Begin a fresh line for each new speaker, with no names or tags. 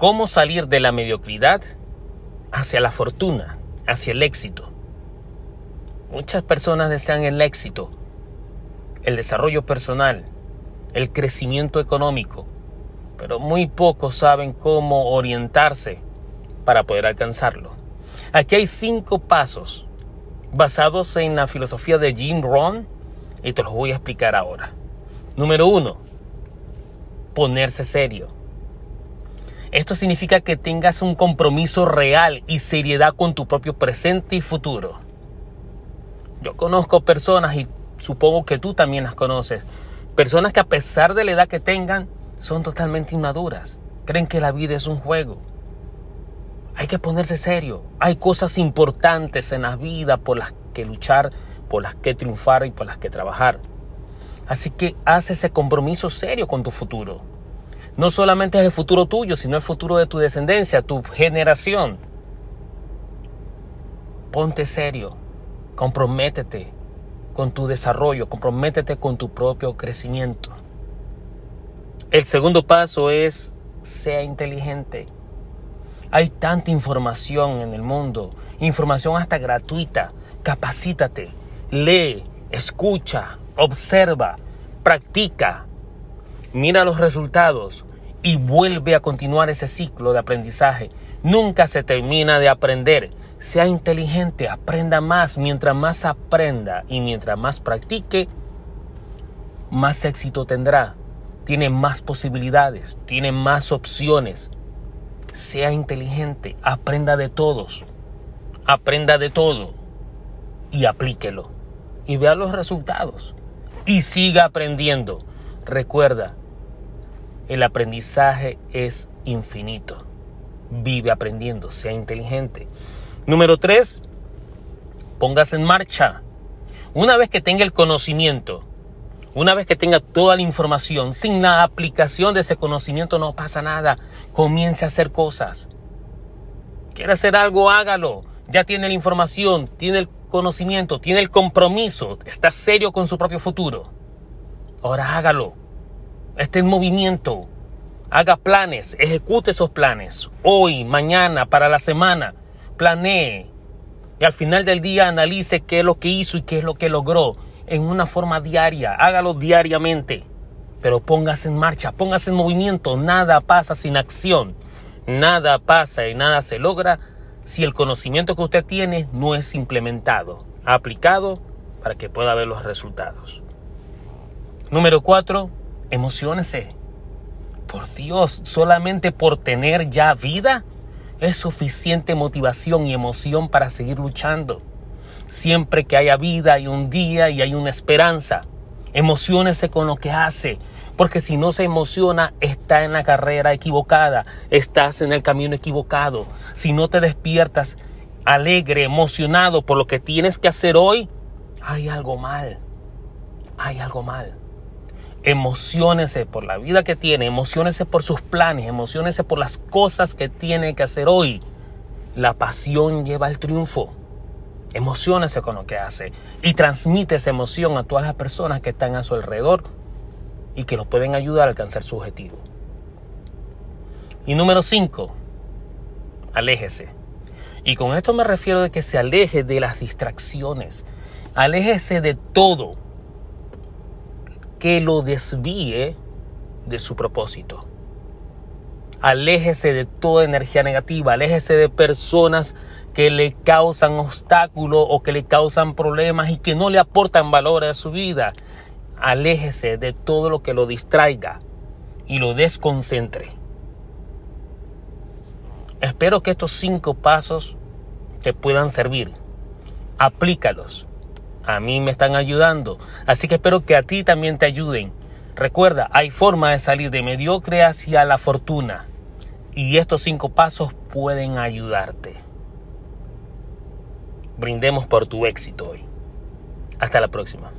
cómo salir de la mediocridad hacia la fortuna, hacia el éxito. Muchas personas desean el éxito, el desarrollo personal, el crecimiento económico, pero muy pocos saben cómo orientarse para poder alcanzarlo. Aquí hay cinco pasos basados en la filosofía de Jim Rohn y te los voy a explicar ahora. Número uno, ponerse serio. Esto significa que tengas un compromiso real y seriedad con tu propio presente y futuro. Yo conozco personas y supongo que tú también las conoces. Personas que a pesar de la edad que tengan, son totalmente inmaduras. Creen que la vida es un juego. Hay que ponerse serio. Hay cosas importantes en la vida por las que luchar, por las que triunfar y por las que trabajar. Así que haz ese compromiso serio con tu futuro. No solamente es el futuro tuyo, sino el futuro de tu descendencia, tu generación. Ponte serio, comprométete con tu desarrollo, comprométete con tu propio crecimiento. El segundo paso es, sea inteligente. Hay tanta información en el mundo, información hasta gratuita. Capacítate, lee, escucha, observa, practica, mira los resultados y vuelve a continuar ese ciclo de aprendizaje. Nunca se termina de aprender. Sea inteligente, aprenda más. Mientras más aprenda y mientras más practique, más éxito tendrá. Tiene más posibilidades, tiene más opciones sea inteligente, aprenda de todos, aprenda de todo y aplíquelo y vea los resultados y siga aprendiendo. Recuerda, el aprendizaje es infinito. Vive aprendiendo, sea inteligente. Número tres, póngase en marcha. Una vez que tenga el conocimiento, una vez que tenga toda la información, sin la aplicación de ese conocimiento no pasa nada. Comience a hacer cosas. Quiere hacer algo, hágalo. Ya tiene la información, tiene el conocimiento, tiene el compromiso, está serio con su propio futuro. Ahora hágalo esté en movimiento, haga planes, ejecute esos planes, hoy, mañana, para la semana, planee y al final del día analice qué es lo que hizo y qué es lo que logró en una forma diaria, hágalo diariamente, pero póngase en marcha, póngase en movimiento, nada pasa sin acción, nada pasa y nada se logra si el conocimiento que usted tiene no es implementado, aplicado para que pueda ver los resultados. Número 4. Emociónese. Por Dios, solamente por tener ya vida es suficiente motivación y emoción para seguir luchando. Siempre que haya vida hay un día y hay una esperanza. Emociónese con lo que hace, porque si no se emociona, está en la carrera equivocada, estás en el camino equivocado. Si no te despiertas alegre, emocionado por lo que tienes que hacer hoy, hay algo mal. Hay algo mal. Emocionese por la vida que tiene, emocionese por sus planes, emocionese por las cosas que tiene que hacer hoy. La pasión lleva al triunfo. Emocionese con lo que hace y transmite esa emoción a todas las personas que están a su alrededor y que lo pueden ayudar a alcanzar su objetivo. Y número 5, aléjese. Y con esto me refiero de que se aleje de las distracciones. Aléjese de todo que lo desvíe de su propósito. Aléjese de toda energía negativa, aléjese de personas que le causan obstáculos o que le causan problemas y que no le aportan valor a su vida. Aléjese de todo lo que lo distraiga y lo desconcentre. Espero que estos cinco pasos te puedan servir. Aplícalos. A mí me están ayudando. Así que espero que a ti también te ayuden. Recuerda, hay forma de salir de mediocre hacia la fortuna. Y estos cinco pasos pueden ayudarte brindemos por tu éxito hoy. Hasta la próxima.